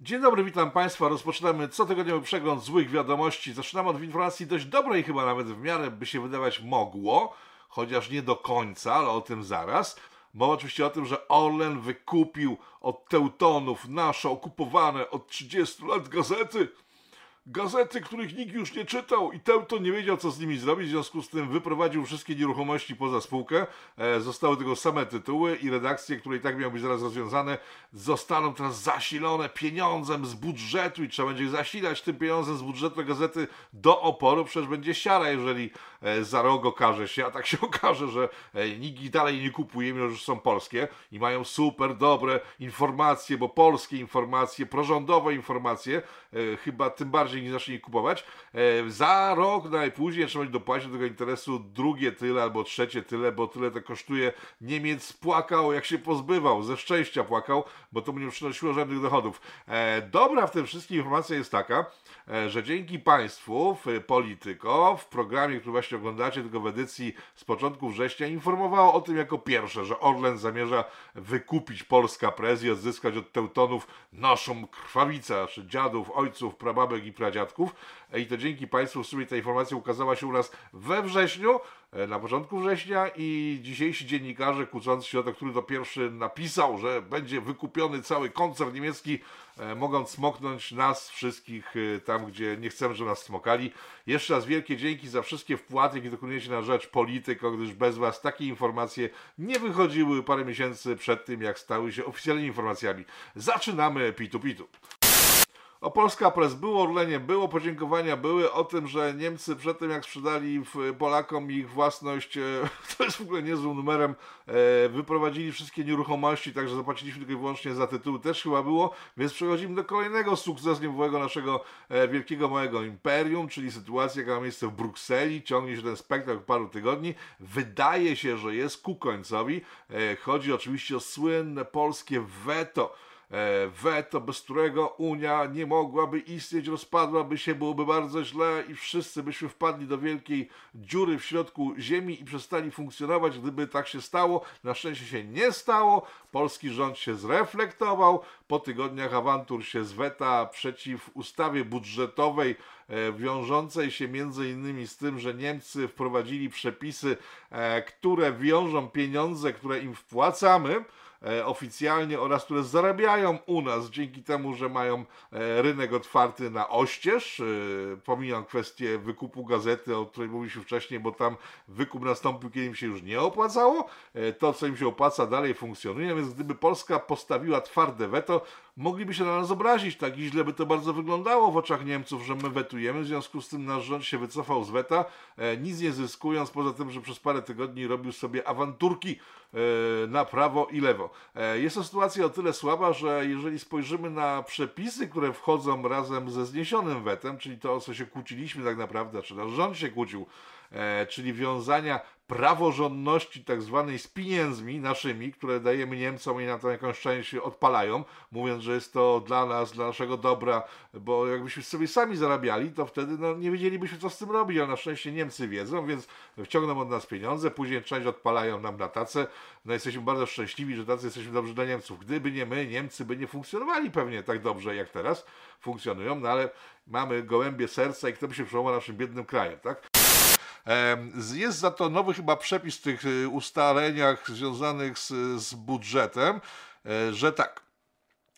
Dzień dobry, witam Państwa. Rozpoczynamy cotygodniowy przegląd złych wiadomości. Zaczynamy od informacji dość dobrej, chyba nawet w miarę by się wydawać mogło, chociaż nie do końca, ale o tym zaraz. Mowa oczywiście o tym, że Orlen wykupił od Teutonów nasze okupowane od 30 lat gazety. Gazety, których nikt już nie czytał i Teuton nie wiedział, co z nimi zrobić, w związku z tym wyprowadził wszystkie nieruchomości poza spółkę. E, zostały tylko same tytuły i redakcje, które i tak miały być zaraz rozwiązane, zostaną teraz zasilone pieniądzem z budżetu i trzeba będzie zasilać tym pieniądzem z budżetu gazety do oporu, przecież będzie siara, jeżeli e, za rok okaże się, a tak się okaże, że e, nikt ich dalej nie kupuje, mimo że są polskie i mają super dobre informacje, bo polskie informacje, prorządowe informacje, e, chyba tym bardziej nie zacznie ich kupować. E, za rok najpóźniej trzeba będzie dopłacić do tego interesu drugie tyle albo trzecie tyle, bo tyle to kosztuje. Niemiec płakał, jak się pozbywał, ze szczęścia płakał, bo to mu nie przynosiło żadnych dochodów. E, dobra w tym wszystkim informacja jest taka, e, że dzięki państwu w Polityko, w programie, który właśnie oglądacie, tylko w edycji z początku września, informowało o tym jako pierwsze, że Orlen zamierza wykupić Polska Press i odzyskać od Teutonów naszą krwawicę, znaczy dziadów, ojców, prababek i pradziadków. E, I to dzięki państwu w sumie ta informacja ukazała się u nas we wrześniu, e, na początku września i dzisiejsi dziennikarze kłócący się o to, który to pierwszy napisał, że będzie wykupiony cały koncern niemiecki, e, mogą smoknąć nas wszystkich tam, gdzie nie chcemy, żeby nas smokali. Jeszcze raz wielkie dzięki za wszystkie wpłaty, jakie dokonujecie na rzecz polityko, gdyż bez was takie informacje nie wychodziły parę miesięcy przed tym, jak stały się oficjalnymi informacjami. Zaczynamy pitu pitu. O Polska Press było Orlenie, było podziękowania, były o tym, że Niemcy przed tym jak sprzedali Polakom ich własność, e, to jest w ogóle niezłym numerem, e, wyprowadzili wszystkie nieruchomości, także zapłaciliśmy tylko i wyłącznie za tytuły, też chyba było, więc przechodzimy do kolejnego sukcesu niebywałego naszego e, wielkiego małego imperium, czyli sytuacja, jaka ma miejsce w Brukseli, ciągnie się ten spektakl paru tygodni, wydaje się, że jest ku końcowi, chodzi oczywiście o słynne polskie weto, weto, bez którego Unia nie mogłaby istnieć, rozpadłaby się, byłoby bardzo źle i wszyscy byśmy wpadli do wielkiej dziury w środku ziemi i przestali funkcjonować, gdyby tak się stało. Na szczęście się nie stało. Polski rząd się zreflektował. Po tygodniach awantur się zweta przeciw ustawie budżetowej, e, wiążącej się między innymi z tym, że Niemcy wprowadzili przepisy, e, które wiążą pieniądze, które im wpłacamy, e, oficjalnie oraz które zarabiają u nas dzięki temu, że mają e, rynek otwarty na oścież. E, pomijam kwestię wykupu gazety, o której mówiliśmy wcześniej, bo tam wykup nastąpił, kiedy im się już nie opłacało. E, to, co im się opłaca, dalej funkcjonuje, więc gdyby Polska postawiła twarde weto, mogliby się na nas obrazić. Tak i źle by to bardzo wyglądało w oczach Niemców, że my wetujemy, w związku z tym nasz rząd się wycofał z weta, e, nic nie zyskując, poza tym, że przez parę tygodni robił sobie awanturki e, na prawo i lewo. E, Jest to sytuacja o tyle słaba, że jeżeli spojrzymy na przepisy, które wchodzą razem ze zniesionym wetem, czyli to, o co się kłóciliśmy tak naprawdę, czy nasz rząd się kłócił, e, czyli wiązania praworządności tak zwanej z pieniędzmi naszymi, które dajemy Niemcom i na to jakąś część odpalają, mówiąc, że jest to dla nas, dla naszego dobra, bo jakbyśmy sobie sami zarabiali, to wtedy no, nie wiedzielibyśmy, co z tym robić, ale na szczęście Niemcy wiedzą, więc wciągną od nas pieniądze, później część odpalają nam na tacę, no jesteśmy bardzo szczęśliwi, że tacy jesteśmy dobrzy dla Niemców. Gdyby nie my, Niemcy by nie funkcjonowali pewnie tak dobrze, jak teraz funkcjonują, no ale mamy gołębie serca i kto by się przełamał naszym biednym krajem, tak? Jest za to nowy chyba przepis w tych y, ustaleniach związanych z, z budżetem, e, że tak.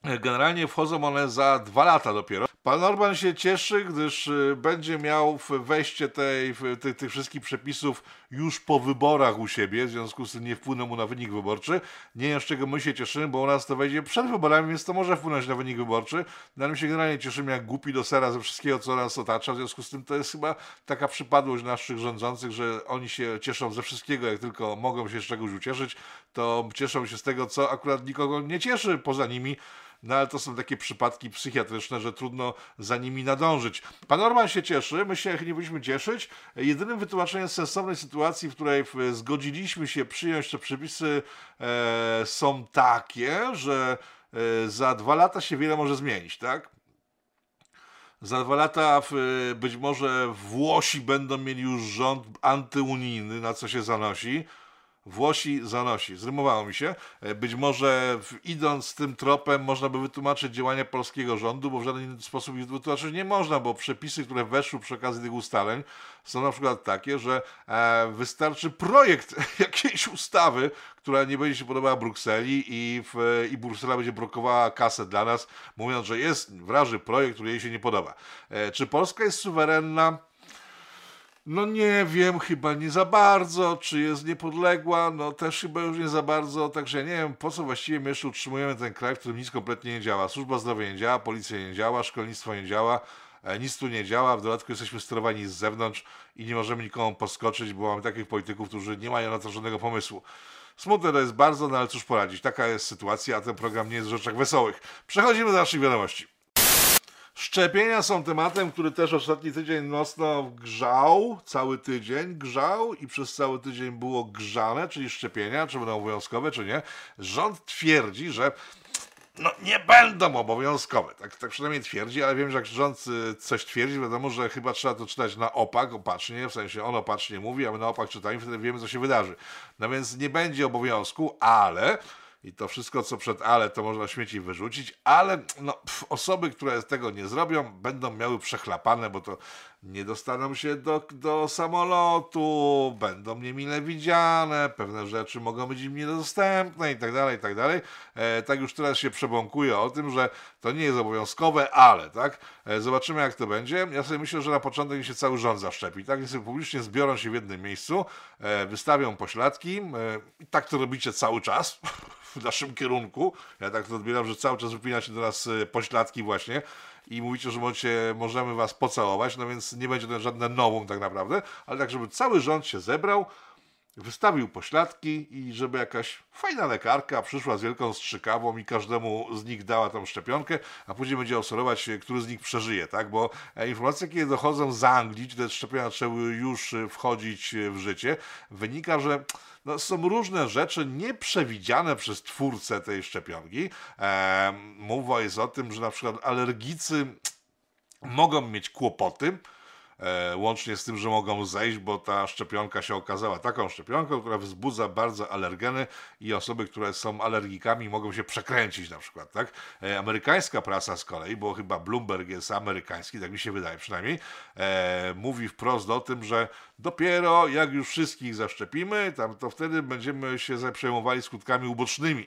Generalnie wchodzą one za dwa lata dopiero. Pan Orban się cieszy, gdyż y, będzie miał wejście tej, tych, tych wszystkich przepisów już po wyborach u siebie, w związku z tym nie wpłyną mu na wynik wyborczy. Nie wiem, z czego my się cieszymy, bo u nas to wejdzie przed wyborami, więc to może wpłynąć na wynik wyborczy. No ale my się generalnie cieszymy jak głupi do sera ze wszystkiego, co nas otacza, w związku z tym to jest chyba taka przypadłość naszych rządzących, że oni się cieszą ze wszystkiego, jak tylko mogą się z czegoś ucieszyć, to cieszą się z tego, co akurat nikogo nie cieszy poza nimi. No ale to są takie przypadki psychiatryczne, że trudno za nimi nadążyć. Pan Orban się cieszy, my się nie powinniśmy cieszyć. Jedynym wytłumaczeniem sensownej sytuacji, w której zgodziliśmy się przyjąć te przepisy, e, są takie, że e, za dwa lata się wiele może zmienić, tak? Za dwa lata w, być może Włosi będą mieli już rząd antyunijny, na co się zanosi. Włosi zanosi. Zrymowało mi się. E, być może idąc tym tropem można by wytłumaczyć działania polskiego rządu, bo w żaden inny sposób ich wytłumaczyć nie można, bo przepisy, które weszły przy okazji tych ustaleń są na przykład takie, że e, wystarczy projekt jakiejś ustawy, która nie będzie się podobała Brukseli i, w, i Bruksela będzie blokowała kasę dla nas, mówiąc, że jest wraży projekt, który jej się nie podoba. E, czy Polska jest suwerenna? No nie wiem, chyba nie za bardzo. Czy jest niepodległa? No też chyba już nie za bardzo. Także nie wiem, po co właściwie my jeszcze utrzymujemy ten kraj, w którym nic kompletnie nie działa. Służba zdrowia nie działa, policja nie działa, szkolnictwo nie działa, e, nic tu nie działa. W dodatku jesteśmy sterowani z zewnątrz i nie możemy nikomu poskoczyć, bo mamy takich polityków, którzy nie mają na to żadnego pomysłu. Smutne to jest bardzo, no ale cóż poradzić. Taka jest sytuacja, a ten program nie jest w rzeczach wesołych. Przechodzimy do naszych wiadomości. Szczepienia są tematem, który też ostatni tydzień mocno grzał, cały tydzień grzał i przez cały tydzień było grzane, czyli szczepienia, czy będą obowiązkowe, czy nie. Rząd twierdzi, że no, nie będą obowiązkowe. Tak, tak przynajmniej twierdzi, ale wiem, że jak rząd y, coś twierdzi, wiadomo, że chyba trzeba to czytać na opak, opacznie, w sensie on opacznie mówi, a my na opak czytamy, wtedy wiemy, co się wydarzy. No więc nie będzie obowiązku, ale i to wszystko, co przed ale, to można śmieci wyrzucić, ale no, pf, osoby, które tego nie zrobią, będą miały przechlapane, bo to nie dostaną się do, do samolotu, będą niemile widziane, pewne rzeczy mogą być im niedostępne i tak dalej, i tak. E, tak już teraz się przebąkuje o tym, że to nie jest obowiązkowe, ale, tak? E, zobaczymy, jak to będzie. Ja sobie myślę, że na początek się cały rząd zaszczepi, tak? Więc publicznie zbiorą się w jednym miejscu, e, wystawią pośladki e, i tak to robicie cały czas w naszym kierunku. Ja tak to odbieram, że cały czas wypina się do nas e, pośladki właśnie i mówicie, że możecie, możemy was pocałować, no więc nie będzie to żadne nowum tak naprawdę, ale tak, żeby cały rząd się zebrał, wystawił pośladki i żeby jakaś fajna lekarka przyszła z wielką strzykawą i każdemu z nich dała tą szczepionkę, a później będzie obserwować, który z nich przeżyje, tak? Bo e, informacje, kiedy dochodzą z Anglii, gdzie te szczepienia trzeba już e, wchodzić e, w życie, wynika, że no, są różne rzeczy nieprzewidziane przez twórcę tej szczepionki. E, mowa jest o tym, że na przykład alergicy mogą mieć kłopoty, łącznie z tym, że mogą zejść, bo ta szczepionka się okazała taką szczepionką, która wzbudza bardzo alergeny i osoby, które są alergikami mogą się przekręcić na przykład, tak? E, amerykańska prasa z kolei, bo chyba Bloomberg jest amerykański, tak mi się wydaje przynajmniej, e, mówi wprost o tym, że dopiero jak już wszystkich zaszczepimy, tam, to wtedy będziemy się przejmowali skutkami ubocznymi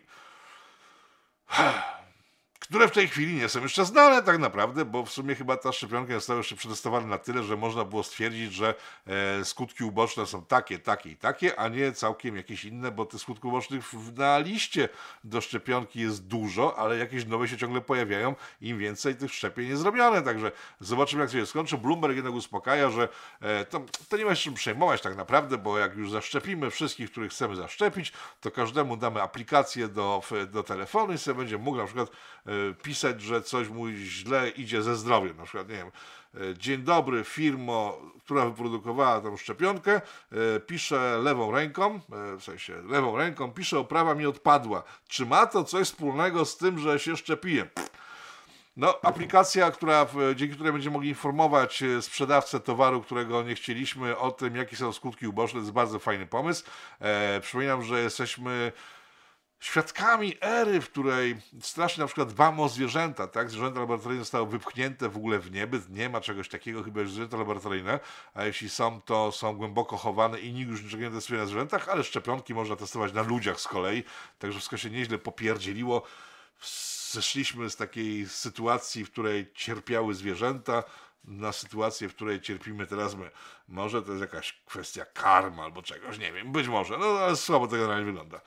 które w tej chwili nie są jeszcze znane tak naprawdę, bo w sumie chyba ta szczepionka została jeszcze przetestowana na tyle, że można było stwierdzić, że e, skutki uboczne są takie, takie i takie, a nie całkiem jakieś inne, bo tych skutków ubocznych na liście do szczepionki jest dużo, ale jakieś nowe się ciągle pojawiają, im więcej tych szczepień jest zrobione, także zobaczymy jak się skończy. Bloomberg jednak uspokaja, że e, to, to nie ma się czym przejmować tak naprawdę, bo jak już zaszczepimy wszystkich, których chcemy zaszczepić, to każdemu damy aplikację do, do telefonu i sobie będzie mógł na przykład e, pisać, że coś mu źle idzie ze zdrowiem. Na przykład, nie wiem, e, dzień dobry firmo, która wyprodukowała tą szczepionkę, e, pisze lewą ręką, e, w sensie lewą ręką, pisze oprawa mi odpadła. Czy ma to coś wspólnego z tym, że się szczepiłem? No, aplikacja, która, dzięki której będziemy mogli informować sprzedawcę towaru, którego nie chcieliśmy, o tym, jakie są skutki uboczne, jest bardzo fajny pomysł. E, przypominam, że jesteśmy świadkami ery, w której strasznie na przykład dbamy o zwierzęta, tak? Zwierzęta laboratoryjne zostały wypchnięte w ogóle w niebyt, nie ma czegoś takiego chyba już zwierzęta laboratoryjne, a jeśli są, to są głęboko chowane i nikt już niczego nie testuje na zwierzętach, ale szczepionki można testować na ludziach z kolei, także wszystko się nieźle popierdzieliło. Zeszliśmy z takiej sytuacji, w której cierpiały zwierzęta, na sytuację, w której cierpimy teraz my. Może to jest jakaś kwestia karma albo czegoś, nie wiem, być może, no ale słabo to generalnie wygląda.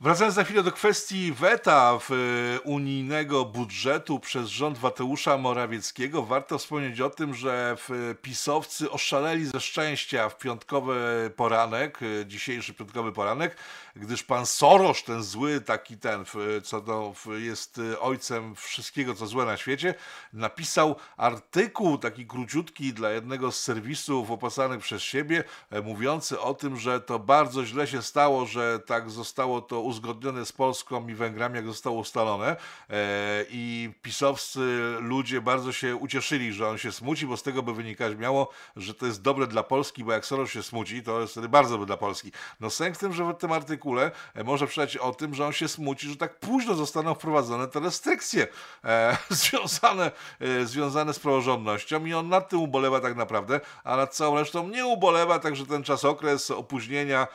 Wracając za chwilę do kwestii weta w e, unijnego budżetu przez rząd Mateusza Morawieckiego, warto wspomnieć o tym, że pisowcy oszaleli ze szczęścia w piątkowy poranek, e, dzisiejszy piątkowy poranek, gdyż pan Soros, ten zły, taki ten, co to jest e, ojcem wszystkiego, co złe na świecie, napisał artykuł taki króciutki dla jednego z serwisów opasanych przez siebie, mówiący o tym, że to bardzo źle się stało, że tak zostało to uzgodnione z Polską i Węgrami, jak zostało ustalone. E, I pisowscy ludzie bardzo się ucieszyli, że on się smuci, bo z tego by wynikać miało, że to jest dobre dla Polski, bo jak Soros się smuci, to jest wtedy bardzo dobre dla Polski. No sęk w tym, że w tym artykule e, może przeczytać o tym, że on się smuci, że tak późno zostaną wprowadzone te restrykcje e, związane, e, związane z praworządnością i on nad tym ubolewa tak naprawdę, a nad całą resztą nie ubolewa, także ten czas okres opóźnienia,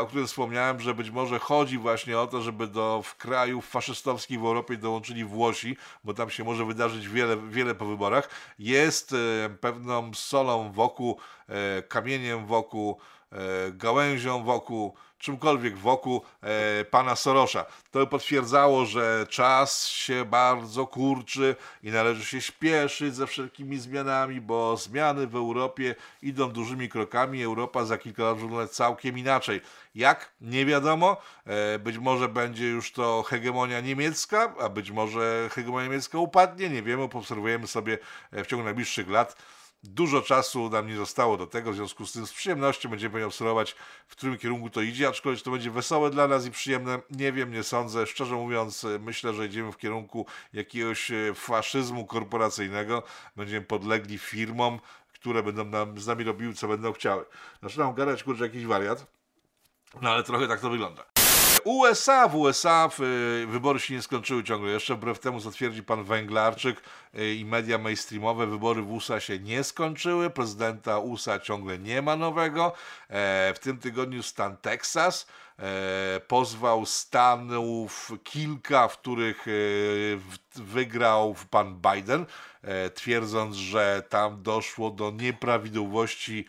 o którym wspomniałem, że być może chodzi właśnie o to, żeby do w krajów faszystowskich w Europie dołączyli Włosi, bo tam się może wydarzyć wiele, wiele po wyborach, jest e, pewną solą wokół, e, kamieniem wokół, e, gałęzią wokół, czymkolwiek wokół e, pana Sorosza. To potwierdzało, że czas się bardzo kurczy i należy się śpieszyć ze wszelkimi zmianami, bo zmiany w Europie idą dużymi krokami. Europa za kilka lat wygląda całkiem inaczej. Jak? Nie wiadomo. E, być może będzie już to hegemonia niemiecka, a być może hegemonia niemiecka upadnie. Nie wiemy, poobserwujemy sobie e, w ciągu najbliższych lat. Dużo czasu nam nie zostało do tego, w związku z tym z przyjemnością będziemy obserwować, w którym kierunku to idzie, aczkolwiek to będzie wesołe dla nas i przyjemne, nie wiem, nie sądzę. Szczerze mówiąc, myślę, że idziemy w kierunku jakiegoś e, faszyzmu korporacyjnego, będziemy podlegli firmom, które będą nam, z nami robiły, co będą chciały. Zaczynam gadać, kurczę, jakiś wariat, no ale trochę tak to wygląda. USA, w USA y, wybory się nie skończyły ciągle jeszcze, wbrew temu co twierdzi pan Węglarczyk y, i media mainstreamowe, wybory w USA się nie skończyły, prezydenta USA ciągle nie ma nowego. E, w tym tygodniu stan Teksas e, pozwał stanów kilka, w których e, wygrał pan Biden, twierdząc, że tam doszło do nieprawidłowości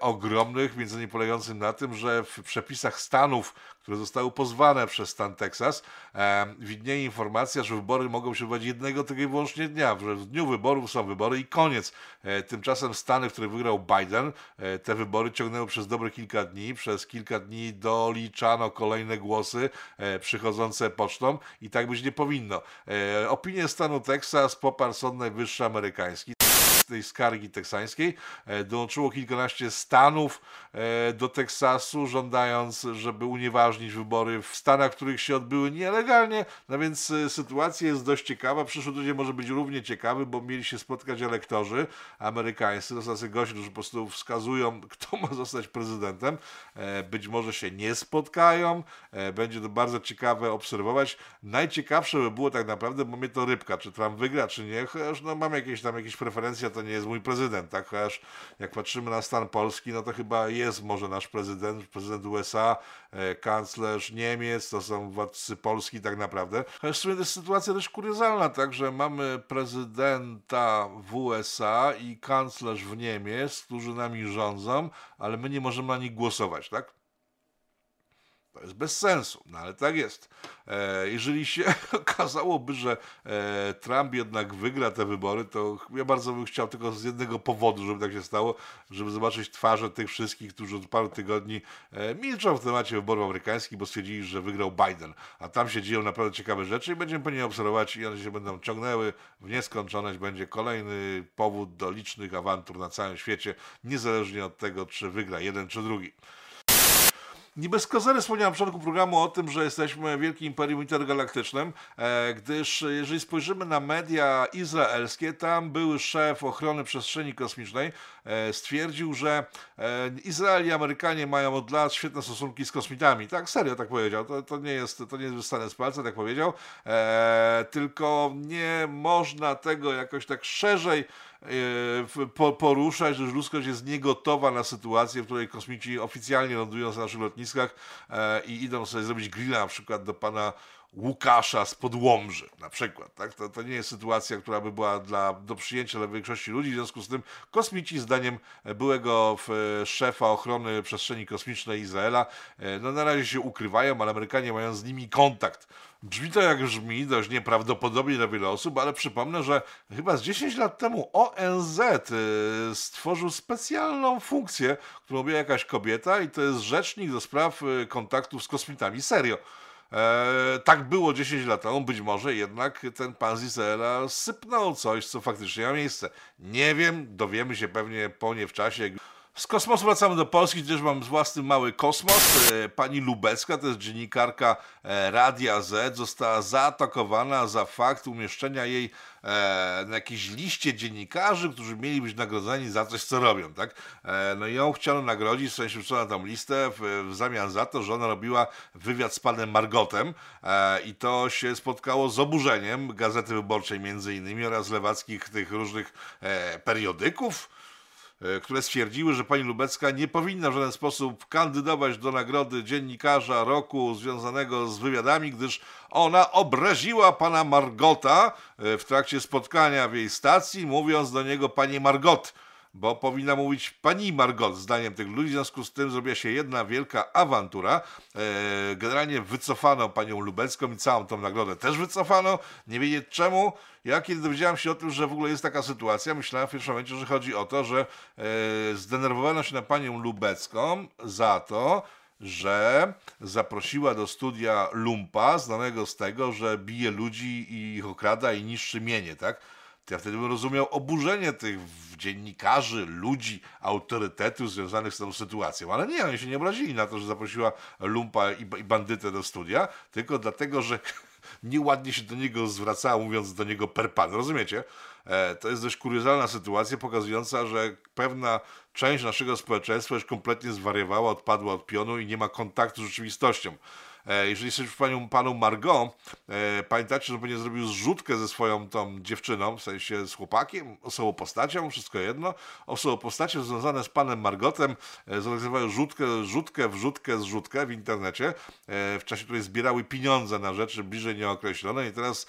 ogromnych, między innymi polegającym na tym, że w przepisach stanów które zostały pozwane przez stan Teksas, e, widnieje informacja, że wybory mogą się odbywać jednego tylko i wyłącznie dnia, że w dniu wyborów są wybory i koniec. E, tymczasem Stany, w których wygrał Biden, e, te wybory ciągnęły przez dobre kilka dni, przez kilka dni doliczano kolejne głosy e, przychodzące pocztą i tak być nie powinno. E, opinię stanu Teksas poparł Sąd Najwyższy amerykański tej skargi teksańskiej. E, dołączyło kilkanaście stanów e, do Teksasu, żądając, żeby unieważnić wybory w stanach, których się odbyły nielegalnie. No więc e, sytuacja jest dość ciekawa. Przyszły tydzień może być równie ciekawy, bo mieli się spotkać elektorzy amerykańscy, to znaczy goście, którzy po prostu wskazują, kto ma zostać prezydentem. Być może się nie spotkają. Będzie to bardzo ciekawe obserwować. Najciekawsze by było tak naprawdę, bo mnie to rybka, czy Trump wygra, czy nie. Chociaż no, mam jakieś tam jakieś preferencje, to nie jest mój prezydent, tak? Chociaż jak patrzymy na stan Polski, no to chyba jest może nasz prezydent, prezydent USA, e, kanclerz Niemiec, to są władcy Polski tak naprawdę. Chociaż w sumie to jest sytuacja dość kuriozalna, tak, że mamy prezydenta w USA i kanclerz w Niemiec, którzy nami rządzą, ale my nie możemy na nich głosować, tak? To jest bez sensu, no ale tak jest. E, jeżeli się okazałoby, że e, Trump jednak wygra te wybory, to ja bardzo bym chciał tylko z jednego powodu, żeby tak się stało, żeby zobaczyć twarze tych wszystkich, którzy od paru tygodni e, milczą w temacie wyborów amerykańskich, bo stwierdzili, że wygrał Biden. A tam się dzieją naprawdę ciekawe rzeczy i będziemy pewnie obserwować i one się będą ciągnęły w nieskończoność. Będzie kolejny powód do licznych awantur na całym świecie, niezależnie od tego, czy wygra jeden czy drugi. Nie bez kozery wspomniałem na początku programu o tym, że jesteśmy wielkim imperium intergalaktycznym, e, gdyż jeżeli spojrzymy na media izraelskie, tam były szef ochrony przestrzeni kosmicznej e, stwierdził, że e, Izrael i Amerykanie mają od lat świetne stosunki z kosmitami. Tak, serio tak powiedział. To, to nie jest to nie jest wystane z palca, tak powiedział. tylko nie można tego jakoś tak szerzej poruszać, że ludzkość jest niegotowa na sytuację, w której kosmici oficjalnie lądują na naszych lotniskach e, i idą sobie zrobić grilla na przykład do pana Łukasza z Podłomży na przykład. Tak? To, to nie jest sytuacja, która by była dla, do przyjęcia dla większości ludzi, w związku z tym kosmici zdaniem byłego e, szefa ochrony przestrzeni kosmicznej Izraela e, no na razie się ukrywają, ale Amerykanie mają z nimi kontakt. Brzmi to jak brzmi, dość nieprawdopodobnie dla wielu osób, ale przypomnę, że chyba z 10 lat temu ONZ e, stworzył specjalną funkcję, którą robi jakaś kobieta i to jest rzecznik do spraw kontaktów z kosmitami. Serio. E, tak było 10 lat temu, być może jednak ten pan z Izraela sypnął coś, co faktycznie ma miejsce. Nie wiem, dowiemy się pewnie po nie w czasie, Z kosmosu wracamy do Polski, gdzież mam własny mały kosmos. E, pani Lubecka, to jest dziennikarka e, Radia Z, została zaatakowana za fakt umieszczenia jej e, na jakiejś liście dziennikarzy, którzy mieli być nagrodzeni za coś, co robią, tak? No i ją chciano nagrodzić, w sensie wrzucono tą listę w, w zamian za to, że ona robiła wywiad z panem Margotem i to się spotkało z oburzeniem Gazety Wyborczej między innymi oraz lewackich tych różnych periodyków które stwierdziły, że pani Lubecka nie powinna w żaden sposób kandydować do nagrody dziennikarza roku związanego z wywiadami, gdyż ona obraziła pana Margota e, w trakcie spotkania w jej stacji, mówiąc do niego panie Margot bo powinna mówić pani Margot, zdaniem tych ludzi. W związku z tym zrobiła się jedna wielka awantura. E, generalnie wycofano panią Lubecką i całą tą nagrodę też wycofano. Nie wiedzieć czemu. Ja kiedy dowiedziałem się o tym, że w ogóle jest taka sytuacja, myślałem w pierwszym momencie, że chodzi o to, że e, zdenerwowano się na panią Lubecką za to, że zaprosiła do studia Lumpa, znanego z tego, że bije ludzi i ich okrada i niszczy mienie, tak? Ja wtedy bym rozumiał oburzenie tych dziennikarzy, ludzi, autorytetów związanych z tą sytuacją. Ale nie, oni się nie obrazili na to, że zaprosiła lumpa i, bandytę do studia, tylko dlatego, że nieładnie się do niego zwracała, mówiąc do niego per pan. Rozumiecie? E, to jest dość kuriozalna sytuacja, pokazująca, że pewna część naszego społeczeństwa już kompletnie zwariowała, odpadła od pionu i nie ma kontaktu z rzeczywistością. E, jeżeli jesteś panią, panu Margot, e, pamiętacie, że będzie zrobił zrzutkę ze swoją tą dziewczyną, w sensie z chłopakiem, osobą postacią, wszystko jedno, osobą postacią związane z panem Margotem, e, zorganizowały rzutkę, rzutkę, wrzutkę, zrzutkę w internecie, w czasie której zbierały pieniądze na rzeczy bliżej nieokreślone i teraz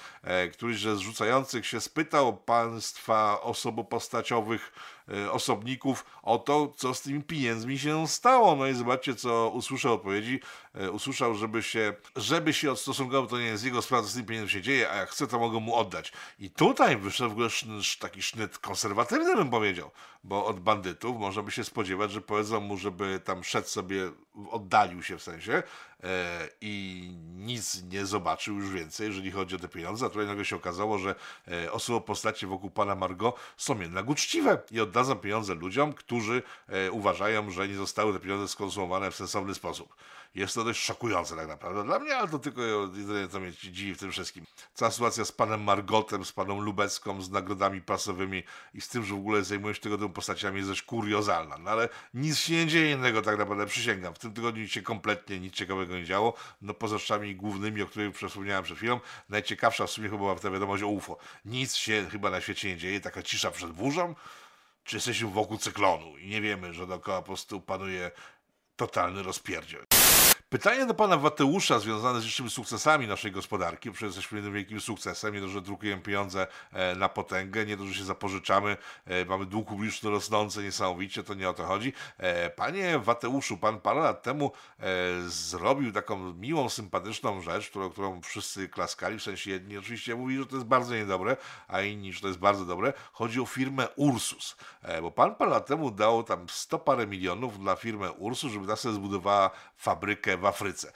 któryś ze zrzucających się spytał państwa osobopostaciowych osobników o to, co z tymi pieniędzmi się stało. No i zobaczcie, co usłyszał odpowiedzi. Usłyszał, żeby się, żeby się odstosunkował, to nie jest jego sprawa, co z tym pieniędzmi się dzieje, a jak chce, to mogą mu oddać. I tutaj wyszedł w ogóle taki sznyt konserwatywny, bym powiedział, bo od bandytów można by się spodziewać, że powiedzą mu, żeby tam szedł sobie, oddalił się w sensie e, i nic nie zobaczył już więcej, jeżeli chodzi o te pieniądze, a tutaj nagle się okazało, że e, osoby postacie wokół pana Margo są jednak uczciwe i oddadzą pieniądze ludziom, którzy e, uważają, że nie zostały te pieniądze skonsumowane w sensowny sposób. Jest to dość szokujące tak naprawdę dla mnie, ale to tylko jedynie to mnie dziwi w tym wszystkim. Cała sytuacja z panem Margotem, z paną Lubecką, z nagrodami prasowymi i z tym, że w ogóle zajmują się tego typu postaciami jest dość kuriozalna. No ale nic się nie dzieje innego tak naprawdę, przysięgam. W tym tygodniu się kompletnie nic ciekawego nie działo. No poza rzeczami głównymi, o których wspomniałem przed chwilą. Najciekawsza w sumie chyba była ta wiadomość o UFO. Nic się chyba na świecie nie dzieje, taka cisza przed burzą czy jesteśmy wokół cyklonu i nie wiemy, że dookoła po prostu panuje totalny rozpierdziel. Pytanie do pana Wateusza związane z licznymi sukcesami naszej gospodarki, przecież jesteśmy jednym wielkim sukcesem, nie to, że drukujemy pieniądze e, na potęgę, nie to, że się zapożyczamy, e, mamy dług publiczny rosnący niesamowicie, to nie o to chodzi. E, panie Wateuszu, pan parę lat temu zrobił taką miłą, sympatyczną rzecz, którą, którą wszyscy klaskali, w sensie jedni oczywiście mówili, że to jest bardzo niedobre, a inni, że to jest bardzo dobre. Chodzi o firmę Ursus, bo pan parę lat temu dał tam 100 parę milionów dla firmy Ursus, żeby ta sobie zbudowała fabrykę w Afryce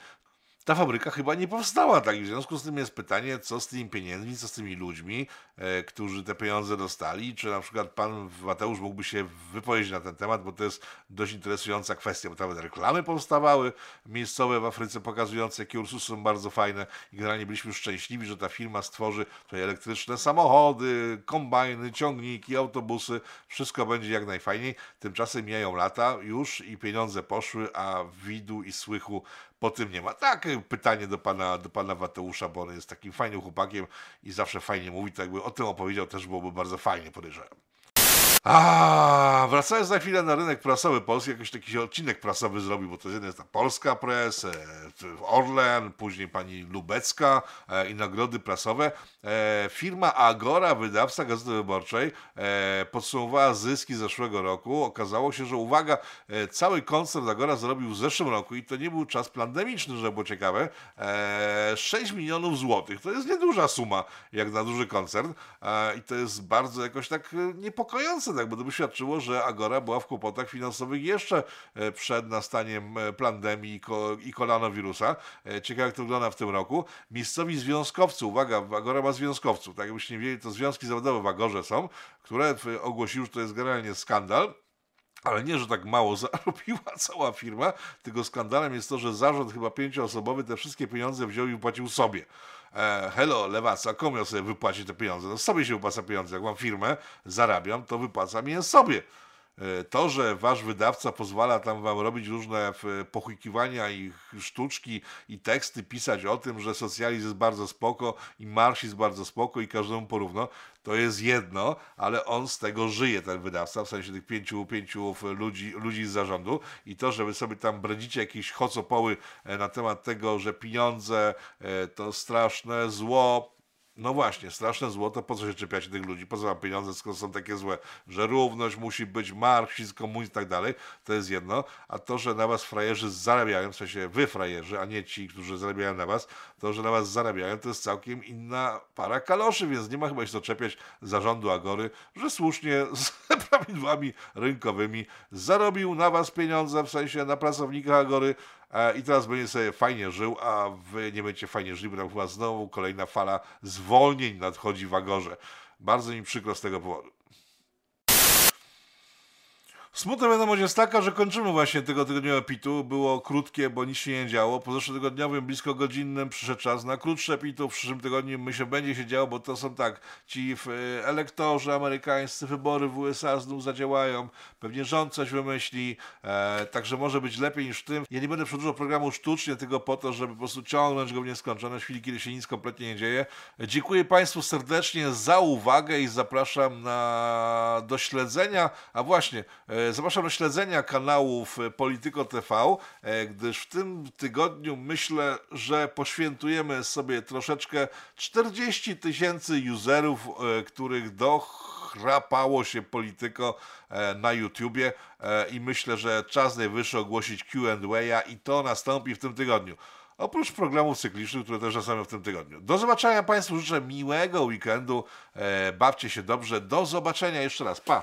ta fabryka chyba nie powstała tak. w związku z tym jest pytanie, co z tymi pieniędzmi, co z tymi ludźmi, e, którzy te pieniądze dostali. Czy na przykład pan Mateusz mógłby się wypowiedzieć na ten temat, bo to jest dość interesująca kwestia, bo nawet reklamy powstawały miejscowe w Afryce pokazujące, jakie Ursusy są bardzo fajne i generalnie byliśmy szczęśliwi, że ta firma stworzy tutaj elektryczne samochody, kombajny, ciągniki, autobusy. Wszystko będzie jak najfajniej. Tymczasem mijają lata już i pieniądze poszły, a widu i słychu po tym nie ma. Tak, pytanie do pana, do pana Wateusza, bo on jest takim fajnym chłopakiem i zawsze fajnie mówi, to jakby o tym opowiedział też byłoby bardzo fajnie, podejrzewam. A wracając na chwilę na rynek prasowy Polski, jakiś taki odcinek prasowy zrobił, bo to jest ta Polska Press, e, Orlen, później pani Lubecka e, i nagrody prasowe. E, firma Agora, wydawca Gazety Wyborczej, podsumowała zyski zeszłego roku. Okazało się, że uwaga, cały koncert Agora zrobił w zeszłym roku i to nie był czas pandemiczny, że było ciekawe, 6 milionów złotych. To jest nieduża suma, jak na duży koncert i to jest bardzo jakoś tak niepokojące tak, by świadczyło, że Agora była w kłopotach finansowych jeszcze e, przed nastaniem e, pandemii i koronawirusa. E, ciekawe, jak to wygląda w tym roku. Miejscowi związkowcy, uwaga, Agora ma związkowców, tak jakbyście nie wiedzieli, to związki zawodowe w Agorze są, które ogłosiły, że to jest generalnie skandal Ale nie, że tak mało zarobiła cała firma, tylko skandalem jest to, że zarząd chyba pięcioosobowy te wszystkie pieniądze wziął i wypłacił sobie. E, hello, lewaca, komu ja sobie wypłacić te pieniądze? No sobie się wypłaca pieniądze. Jak mam firmę, zarabiam, to wypłacam je sobie. E, to, że wasz wydawca pozwala tam wam robić różne pochukiwania i sztuczki i teksty, pisać o tym, że socjalizm jest bardzo spoko i marksizm bardzo spoko i każdemu porówno, to jest jedno, ale on z tego żyje, ten wydawca, w sensie tych pięciu, pięciu ludzi, ludzi z zarządu. I to, że wy sobie tam bredzicie jakieś chocopoły e, na temat tego, że pieniądze e, to straszne zło, no właśnie, straszne złoto, po co się czepiacie tych ludzi, po co wam pieniądze, skoro są takie złe, że równość musi być, marksizm, komunizm i tak dalej, to jest jedno, a to, że na was frajerzy zarabiają, w sensie wy frajerzy, a nie ci, którzy zarabiają na was, to, że na was zarabiają, to jest całkiem inna para kaloszy, więc nie ma chyba się to czepiać zarządu Agory, że słusznie z prawidłami rynkowymi zarobił na was pieniądze, w sensie na pracownikach Agory, i teraz będzie sobie fajnie żył, a wy nie będziecie fajnie żyli, bo tam chyba znowu kolejna fala zwolnień nadchodzi w Agorze. Bardzo mi przykro z tego powodu. Smutna wiadomość jest taka, że kończymy właśnie tego tygodniowe pitu. Było krótkie, bo nic się nie działo. Po zeszłotygodniowym, blisko godzinnym przyszedł czas na krótsze pitu. W przyszłym tygodniu myślę, będzie się działo, bo to są tak, ci e, elektorzy amerykańscy, wybory w USA znów zadziałają. Pewnie rząd coś wymyśli, e, także może być lepiej niż w tym. Ja nie będę przedłużał programu sztucznie, tylko po to, żeby po prostu ciągnąć go w nieskończoność, w chwili, kiedy się nic kompletnie nie dzieje. Dziękuję Państwu serdecznie za uwagę i zapraszam na do śledzenia. A właśnie, e, Zapraszam do śledzenia kanałów Polityko TV, e, gdyż w tym tygodniu myślę, że poświętujemy sobie troszeczkę 40 tysięcy userów, e, których dochrapało się Polityko e, na YouTubie i myślę, że czas najwyższy ogłosić Q&A i to nastąpi w tym tygodniu. Oprócz programów cyklicznych, które też nastąpią w tym tygodniu. Do zobaczenia Państwu, życzę miłego weekendu, bawcie się dobrze, do zobaczenia jeszcze raz, pa!